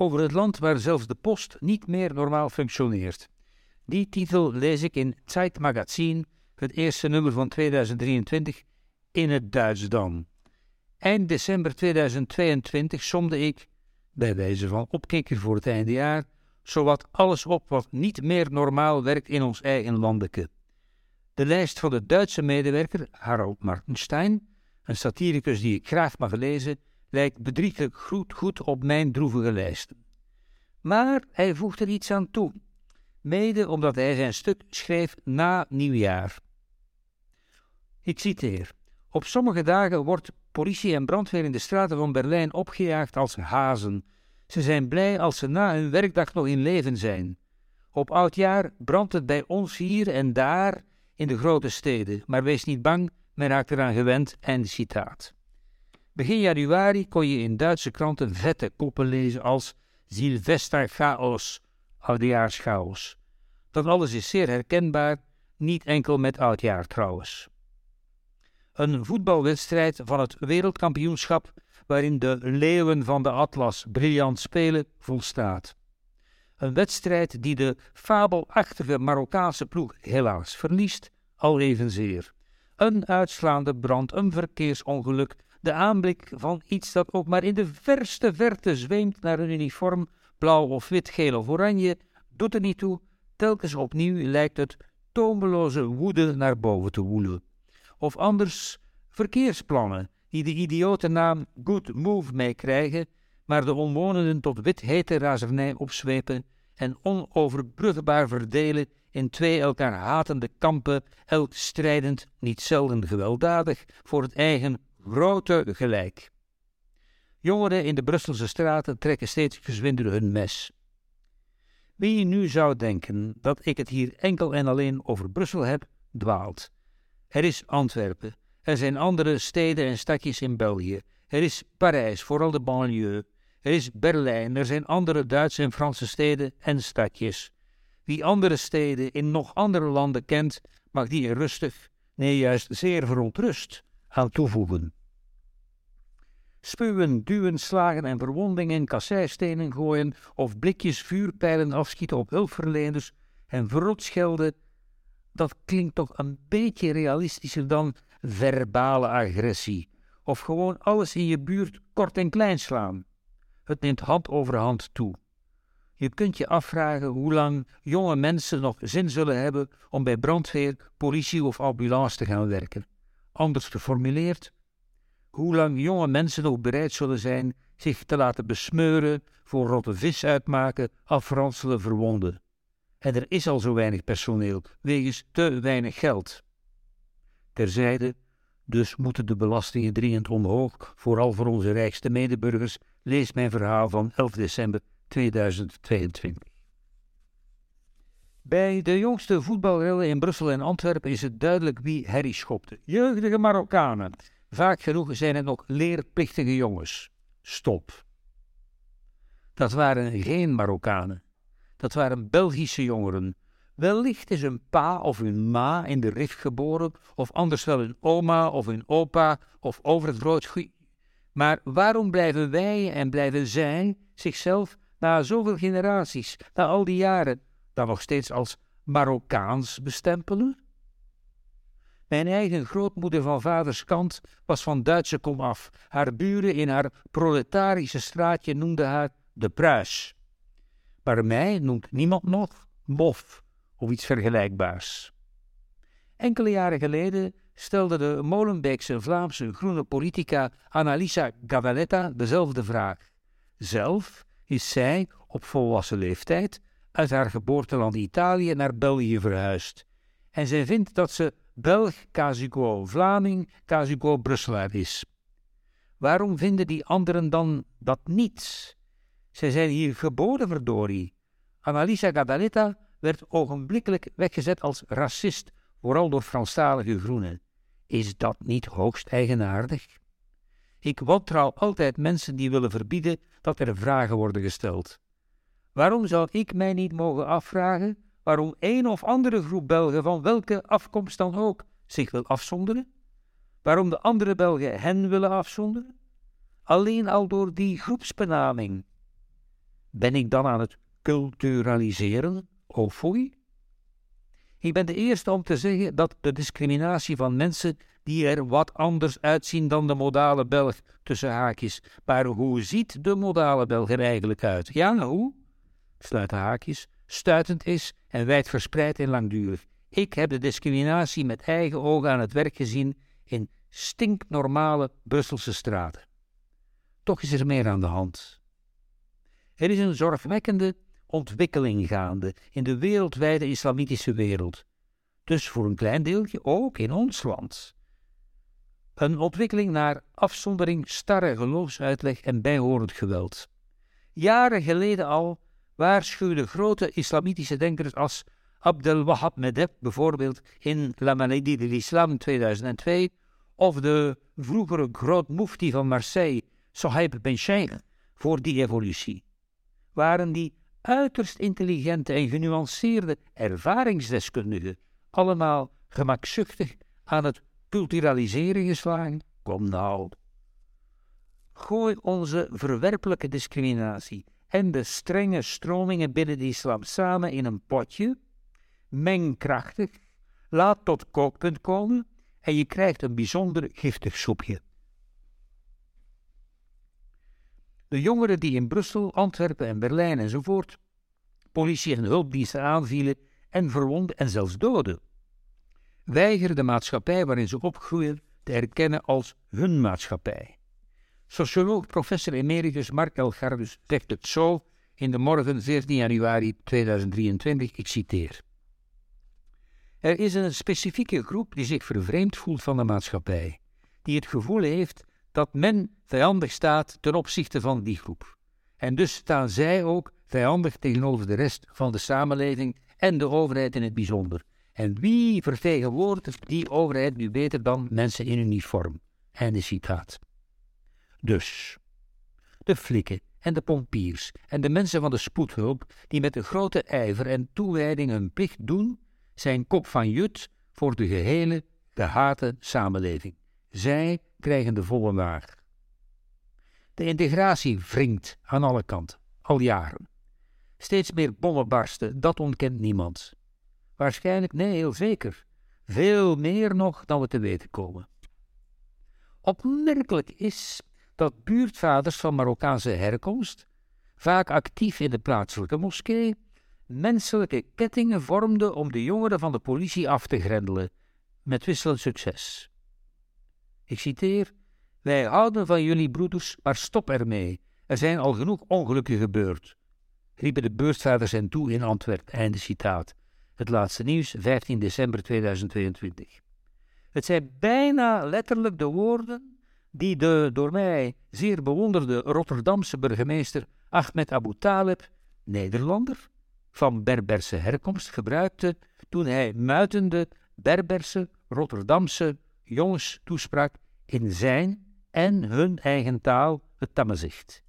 over het land waar zelfs de post niet meer normaal functioneert. Die titel lees ik in Zeit Magazine, het eerste nummer van 2023, in het Duits dan. Eind december 2022 somde ik, bij wijze van opkikker voor het einde jaar, zowat alles op wat niet meer normaal werkt in ons eigen landeke. De lijst van de Duitse medewerker Harald Martenstein, een satiricus die ik graag mag lezen, lijkt bedrieglijk goed, op mijn droevige lijsten. Maar hij voegt er iets aan toe, mede omdat hij zijn stuk schreef na nieuwjaar. Ik citeer: Op sommige dagen wordt politie en brandweer in de straten van Berlijn opgejaagd als hazen. Ze zijn blij als ze na hun werkdag nog in leven zijn. Op oudjaar brandt het bij ons hier en daar in de grote steden, maar wees niet bang, men raakt eraan gewend. Einde citaat. Begin januari kon je in Duitse kranten vette koppen lezen als Silvesterchaos, oudejaarschaos. Dat alles is zeer herkenbaar, niet enkel met oudjaar trouwens. Een voetbalwedstrijd van het wereldkampioenschap waarin de leeuwen van de Atlas briljant spelen volstaat. Een wedstrijd die de fabelachtige Marokkaanse ploeg helaas verliest, al evenzeer. Een uitslaande brand, een verkeersongeluk, de aanblik van iets dat ook maar in de verste verte zweemt naar een uniform, blauw of wit, geel of oranje, doet er niet toe. Telkens opnieuw lijkt het tomeloze woede naar boven te woelen. Of anders verkeersplannen die de idiote naam Good Move meekrijgen, maar de omwonenden tot wit hete razernij opzwepen en onoverbrugbaar verdelen in twee elkaar hatende kampen, elk strijdend, niet zelden gewelddadig, voor het eigen grote gelijk. Jongeren in de Brusselse straten trekken steeds gezwinder hun mes. Wie nu zou denken dat ik het hier enkel en alleen over Brussel heb, dwaalt. Er is Antwerpen, er zijn andere steden en stadjes in België, er is Parijs, vooral de banlieue, er is Berlijn, er zijn andere Duitse en Franse steden en stadjes. Wie andere steden in nog andere landen kent, mag die er rustig, nee juist zeer verontrust aan toevoegen. Spuwen, duwen, slagen en verwondingen, kasseistenen gooien of blikjes vuurpijlen afschieten op hulpverleners en verrotschelden, dat klinkt toch een beetje realistischer dan verbale agressie of gewoon alles in je buurt kort en klein slaan. Het neemt hand over hand toe. Je kunt je afvragen hoe lang jonge mensen nog zin zullen hebben om bij brandweer, politie of ambulance te gaan werken. Anders geformuleerd, hoe lang jonge mensen nog bereid zullen zijn zich te laten besmeuren, voor rotte vis uitmaken, afranselen, verwonden. En er is al zo weinig personeel, wegens te weinig geld. Terzijde, dus moeten de belastingen dringend omhoog, vooral voor onze rijkste medeburgers, lees mijn verhaal van 11 december 2022. Bij de jongste voetbalrellen in Brussel en Antwerpen is het duidelijk wie herrie schopte. Jeugdige Marokkanen. Vaak genoeg zijn het nog leerplichtige jongens. Stop. Dat waren geen Marokkanen. Dat waren Belgische jongeren. Wellicht is hun pa of hun ma in de Rif geboren, of anders wel hun oma of hun opa, of over het groot. Maar waarom blijven wij en blijven zij zichzelf na zoveel generaties, na al die jaren, dan nog steeds als Marokkaans bestempelen? Mijn eigen grootmoeder van vaders kant was van Duitse komaf. Haar buren in haar proletarische straatje noemden haar de Pruis. Maar mij noemt niemand nog Mof of iets vergelijkbaars. Enkele jaren geleden stelde de Molenbeekse Vlaamse groene politica Annalisa Gavaletta dezelfde vraag. Zelf is zij op volwassen leeftijd uit haar geboorteland Italië naar België verhuisd. En zij vindt dat ze Belg casugo Vlaming casugo Brusselaar is. Waarom vinden die anderen dan dat niet? Zij zijn hier geboren, verdorie. Annalisa Gadaletta werd ogenblikkelijk weggezet als racist, vooral door Franstalige groenen. Is dat niet hoogst eigenaardig? Ik wantrouw altijd mensen die willen verbieden dat er vragen worden gesteld. Waarom zou ik mij niet mogen afvragen waarom een of andere groep Belgen van welke afkomst dan ook zich wil afzonderen? Waarom de andere Belgen hen willen afzonderen? Alleen al door die groepsbenaming. Ben ik dan aan het culturaliseren? Oh foei. Ik ben de eerste om te zeggen dat de discriminatie van mensen die er wat anders uitzien dan de modale Belg tussen haakjes. Maar hoe ziet de modale Belg er eigenlijk uit? Ja, nou hoe? Sluit de haakjes. Stuitend is en wijdverspreid en langdurig. Ik heb de discriminatie met eigen ogen aan het werk gezien in stinknormale Brusselse straten. Toch is er meer aan de hand. Er is een zorgwekkende ontwikkeling gaande in de wereldwijde islamitische wereld. Dus voor een klein deeltje ook in ons land. Een ontwikkeling naar afzondering, starre geloofsuitleg en bijhorend geweld. Jaren geleden al waarschuwden grote islamitische denkers als Abdel Wahab Medeb bijvoorbeeld in La Maladie de l'Islam 2002 of de vroegere groot mufti van Marseille, Sohaib Ben Sheikh, voor die evolutie. Waren die uiterst intelligente en genuanceerde ervaringsdeskundigen allemaal gemakzuchtig aan het culturaliseren geslagen? Kom nou. Gooi onze verwerpelijke discriminatie en de strenge stromingen binnen de islam samen in een potje, meng krachtig, laat tot kookpunt komen en je krijgt een bijzonder giftig soepje. De jongeren die in Brussel, Antwerpen en Berlijn enzovoort politie en hulpdiensten aanvielen en verwonden en zelfs doden, weigeren de maatschappij waarin ze opgroeien te erkennen als hun maatschappij. Socioloog professor emeritus Mark Elgardus zegt het zo in de morgen 14 januari 2023, ik citeer. Er is een specifieke groep die zich vervreemd voelt van de maatschappij, die het gevoel heeft dat men vijandig staat ten opzichte van die groep. En dus staan zij ook vijandig tegenover de rest van de samenleving en de overheid in het bijzonder. En wie vertegenwoordigt die overheid nu beter dan mensen in uniform? Einde citaat. Dus, de flikken en de pompiers en de mensen van de spoedhulp die met een grote ijver en toewijding hun plicht doen, zijn kop van jut voor de gehele gehate samenleving. Zij krijgen de volle laag. De integratie wringt aan alle kanten, al jaren. Steeds meer bommen barsten, dat ontkent niemand. Waarschijnlijk, nee, heel zeker. Veel meer nog dan we te weten komen. Opmerkelijk is dat buurtvaders van Marokkaanse herkomst, vaak actief in de plaatselijke moskee, menselijke kettingen vormden om de jongeren van de politie af te grendelen, met wisselend succes. Ik citeer: Wij houden van jullie broeders, maar stop ermee. Er zijn al genoeg ongelukken gebeurd. Riepen de buurtvaders hen toe in Antwerpen. Einde citaat. Het laatste nieuws, 15 december 2022. Het zijn bijna letterlijk de woorden die de door mij zeer bewonderde Rotterdamse burgemeester Ahmed Abu Talib, Nederlander, van Berberse herkomst, gebruikte toen hij muitende Berberse, Rotterdamse jongens toesprak in zijn en hun eigen taal, het Tamazicht.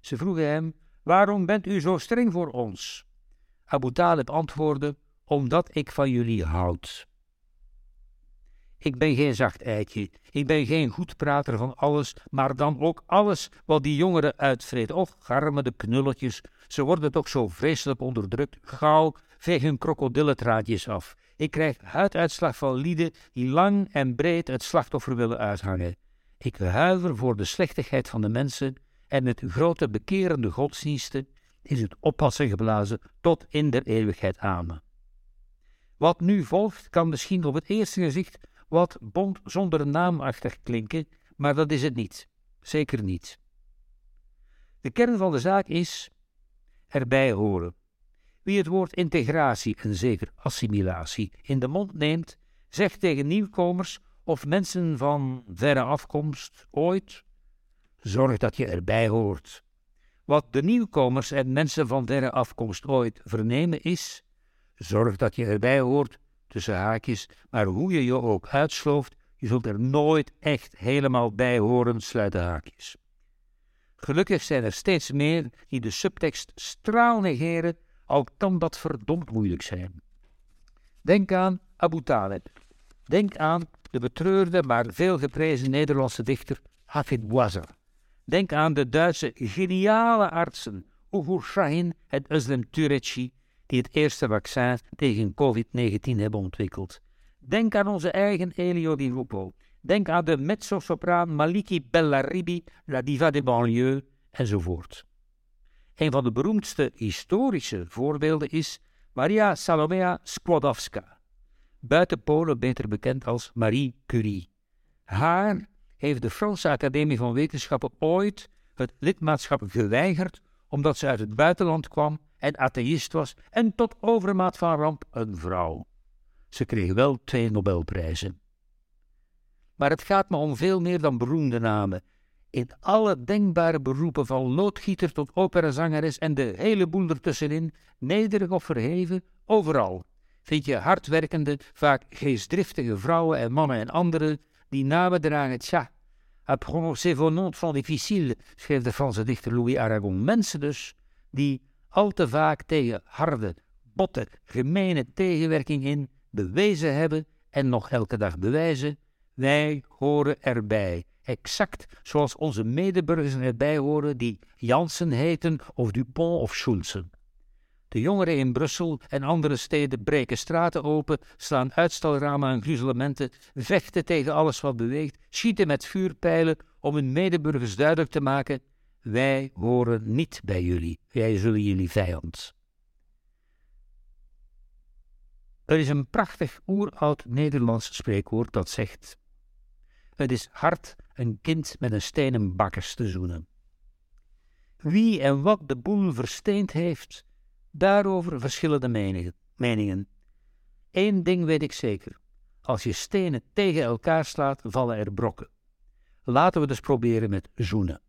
Ze vroegen hem, waarom bent u zo streng voor ons? Abu Talib antwoordde, omdat ik van jullie houd. Ik ben geen zacht eitje, ik ben geen goedprater van alles, maar dan ook alles wat die jongeren uitvreten. Och, garme de knulletjes, ze worden toch zo vreselijk onderdrukt. Gauw, veeg hun krokodillentraadjes af. Ik krijg huiduitslag van lieden die lang en breed het slachtoffer willen uithangen. Ik huiver voor de slechtigheid van de mensen en het grote bekerende godsdiensten is het oppassen geblazen tot in der eeuwigheid aan. Wat nu volgt kan misschien op het eerste gezicht wat bond zonder naamachtig klinken, maar dat is het niet. Zeker niet. De kern van de zaak is erbij horen. Wie het woord integratie en zeker assimilatie in de mond neemt, zegt tegen nieuwkomers of mensen van verre afkomst ooit: zorg dat je erbij hoort. Wat de nieuwkomers en mensen van verre afkomst ooit vernemen is: zorg dat je erbij hoort, tussen haakjes, maar hoe je je ook uitslooft, je zult er nooit echt helemaal bij horen, sluiten haakjes. Gelukkig zijn er steeds meer die de subtekst straal negeren al kan dat verdomd moeilijk zijn. Denk aan Abu Talib. Denk aan de betreurde maar veel geprezen Nederlandse dichter Hafid Bouazar. Denk aan de Duitse geniale artsen Ugur Shahin en Özlem Türeci, die het eerste vaccin tegen COVID-19 hebben ontwikkeld. Denk aan onze eigen Elio Di Rupo. Denk aan de mezzo-sopraan Maliki Bellaribi, la diva de banlieue, enzovoort. Een van de beroemdste historische voorbeelden is Maria Salomea Skłodowska, buiten Polen beter bekend als Marie Curie. Haar heeft de Franse Academie van Wetenschappen ooit het lidmaatschap geweigerd omdat ze uit het buitenland kwam en atheïst was en tot overmaat van ramp een vrouw. Ze kreeg wel twee Nobelprijzen. Maar het gaat me om veel meer dan beroemde namen. In alle denkbare beroepen, van loodgieter tot operazangeres en de hele boel ertussenin, nederig of verheven, overal, vind je hardwerkende, vaak geestdriftige vrouwen en mannen en anderen die namen dragen, tja, à prononcer vos noms sont difficiles, schreef de Franse dichter Louis Aragon. Mensen dus die al te vaak tegen harde, botte, gemene tegenwerking in bewezen hebben en nog elke dag bewijzen, wij horen erbij. Exact zoals onze medeburgers erbij horen die Jansen heten of Dupont of Schulzen. De jongeren in Brussel en andere steden breken straten open, slaan uitstalramen en gruzelementen, vechten tegen alles wat beweegt, schieten met vuurpijlen om hun medeburgers duidelijk te maken: wij horen niet bij jullie, wij zullen jullie vijand. Er is een prachtig oeroud Nederlands spreekwoord dat zegt: Het is hard een kind met een stenen bakkers te zoenen. Wie en wat de boel versteend heeft, Daarover verschillen de meningen. Eén ding weet ik zeker: als je stenen tegen elkaar slaat, vallen er brokken. Laten we dus proberen met zoenen.